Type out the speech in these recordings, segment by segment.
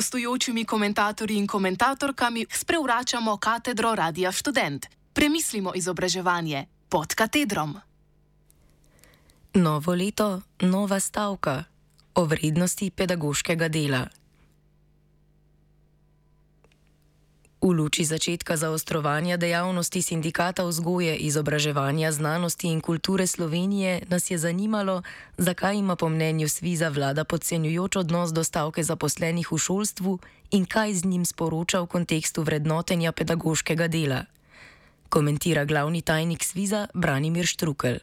gostujočimi komentatorji in komentatorkami sprevračamo katedro Radia Student. Premislimo izobraževanje pod katedrom. Novo leto, nova stavka o vrednosti pedagoškega dela. V luči začetka zaostrovanja dejavnosti sindikata vzgoje, izobraževanja, znanosti in kulture Slovenije nas je zanimalo, zakaj ima po mnenju Sviza vlada podcenjujoč odnos do stavke zaposlenih v šolstvu in kaj z njim sporoča v kontekstu vrednotenja pedagoškega dela. Komentira glavni tajnik Sviza Branimir Štrukel.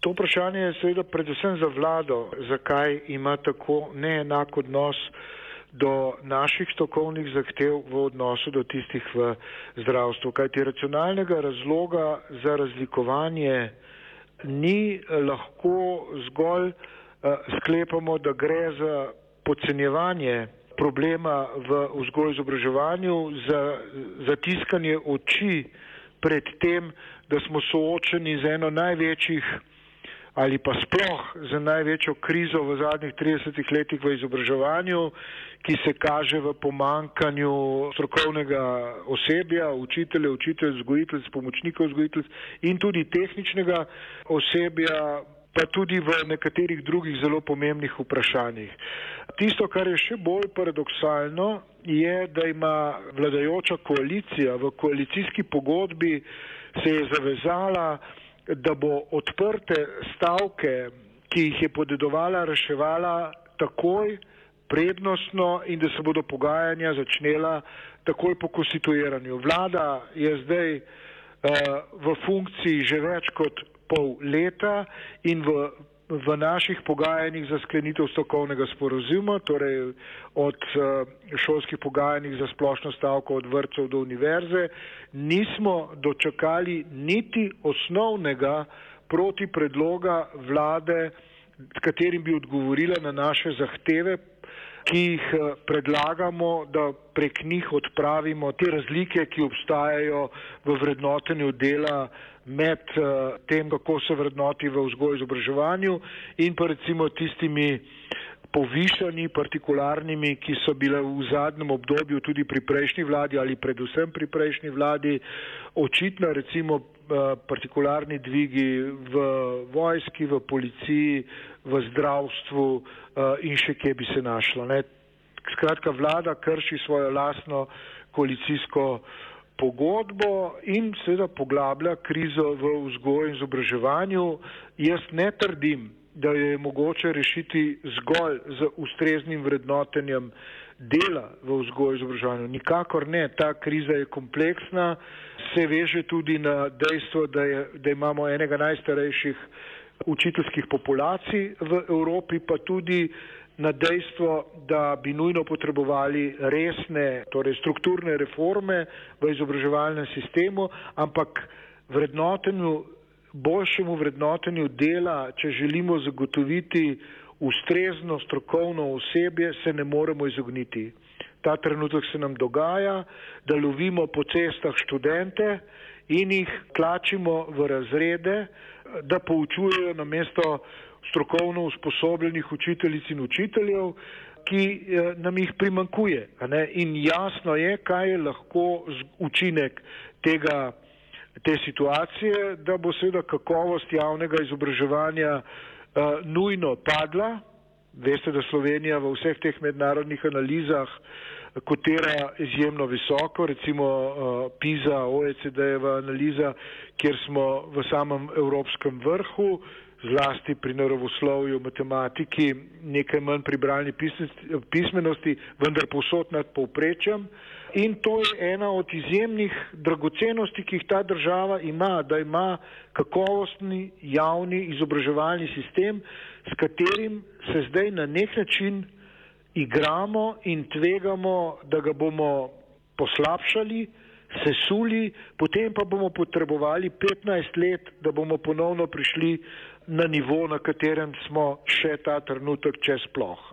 To vprašanje je seveda predvsem za vlado, zakaj ima tako neenak odnos do naših stokovnih zahtev v odnosu do tistih v zdravstvu. Kajti racionalnega razloga za razlikovanje ni lahko zgolj uh, sklepamo, da gre za podcenjevanje problema v vzgoju izobraževanju, za zatiskanje oči pred tem, da smo soočeni z eno največjih ali pa sploh z največjo krizo v zadnjih 30 letih v izobraževanju, ki se kaže v pomankanju strokovnega osebja, učiteljev, učitelj, vzgojitelj, pomočnikov vzgojitelj in tudi tehničnega osebja, pa tudi v nekaterih drugih zelo pomembnih vprašanjih. Tisto, kar je še bolj paradoksalno, je, da ima vladajoča koalicija v koalicijski pogodbi se je zavezala, da bo odprte stavke, ki jih je podedovala, reševala takoj, prednostno in da se bodo pogajanja začnela takoj po konstituiranju. Vlada je zdaj uh, v funkciji že več kot pol leta in v v naših pogajanjih za sklenitev stokovnega sporozuma, torej od eh, šolskih pogajanjih za splošno stavko od vrtcev do univerze, nismo dočakali niti osnovnega proti predloga vlade, katerim bi odgovorila na naše zahteve, ki jih eh, predlagamo, da prek njih odpravimo te razlike, ki obstajajo v vrednotenju dela med uh, tem, kako se vrednoti v vzgoju izobraževanju in pa recimo tistimi povišanji, partikularnimi, ki so bile v zadnjem obdobju tudi pri prejšnji vladi ali predvsem pri prejšnji vladi, očitno recimo uh, partikularni dvigi v vojski, v policiji, v zdravstvu uh, in še kje bi se našlo. Ne? Skratka, vlada krši svojo lastno koalicijsko uh, pogodbo in seveda poglablja krizo v vzgoju in izobraževanju. Jaz ne trdim, da jo je mogoče rešiti zgolj z ustreznim vrednotenjem dela v vzgoju in izobraževanju. Nikakor ne, ta kriza je kompleksna, se veže tudi na dejstvo, da, je, da imamo enega najstarejših učiteljskih populacij v Evropi, pa tudi na dejstvo, da bi nujno potrebovali resne, torej strukturne reforme v izobraževalnem sistemu, ampak vrednotenju, boljšemu vrednotenju dela, če želimo zagotoviti ustrezno strokovno osebje, se ne moremo izogniti. Ta trenutek se nam dogaja, da lovimo po cestah študente in jih tlačimo v razrede, da poučujejo na mesto strokovno usposobljenih učiteljic in učiteljev, ki eh, nam jih primankuje. In jasno je, kaj je lahko učinek tega, te situacije, da bo seveda kakovost javnega izobraževanja uh, nujno padla. Veste, da Slovenija v vseh teh mednarodnih analizah kotira izjemno visoko, recimo uh, PISA, OECD-jeva analiza, kjer smo v samem evropskem vrhu, zlasti pri naravoslovju, matematiki, nekaj manj pri bralni pismenosti, vendar posod nad povprečjem. In to je ena od izjemnih dragocenosti, ki jih ta država ima, da ima kakovostni javni izobraževalni sistem, s katerim se zdaj na nek način igramo in tvegamo, da ga bomo poslabšali, sesuli, potem pa bomo potrebovali 15 let, da bomo ponovno prišli na nivo, na katerem smo še ta trenutek, če sploh.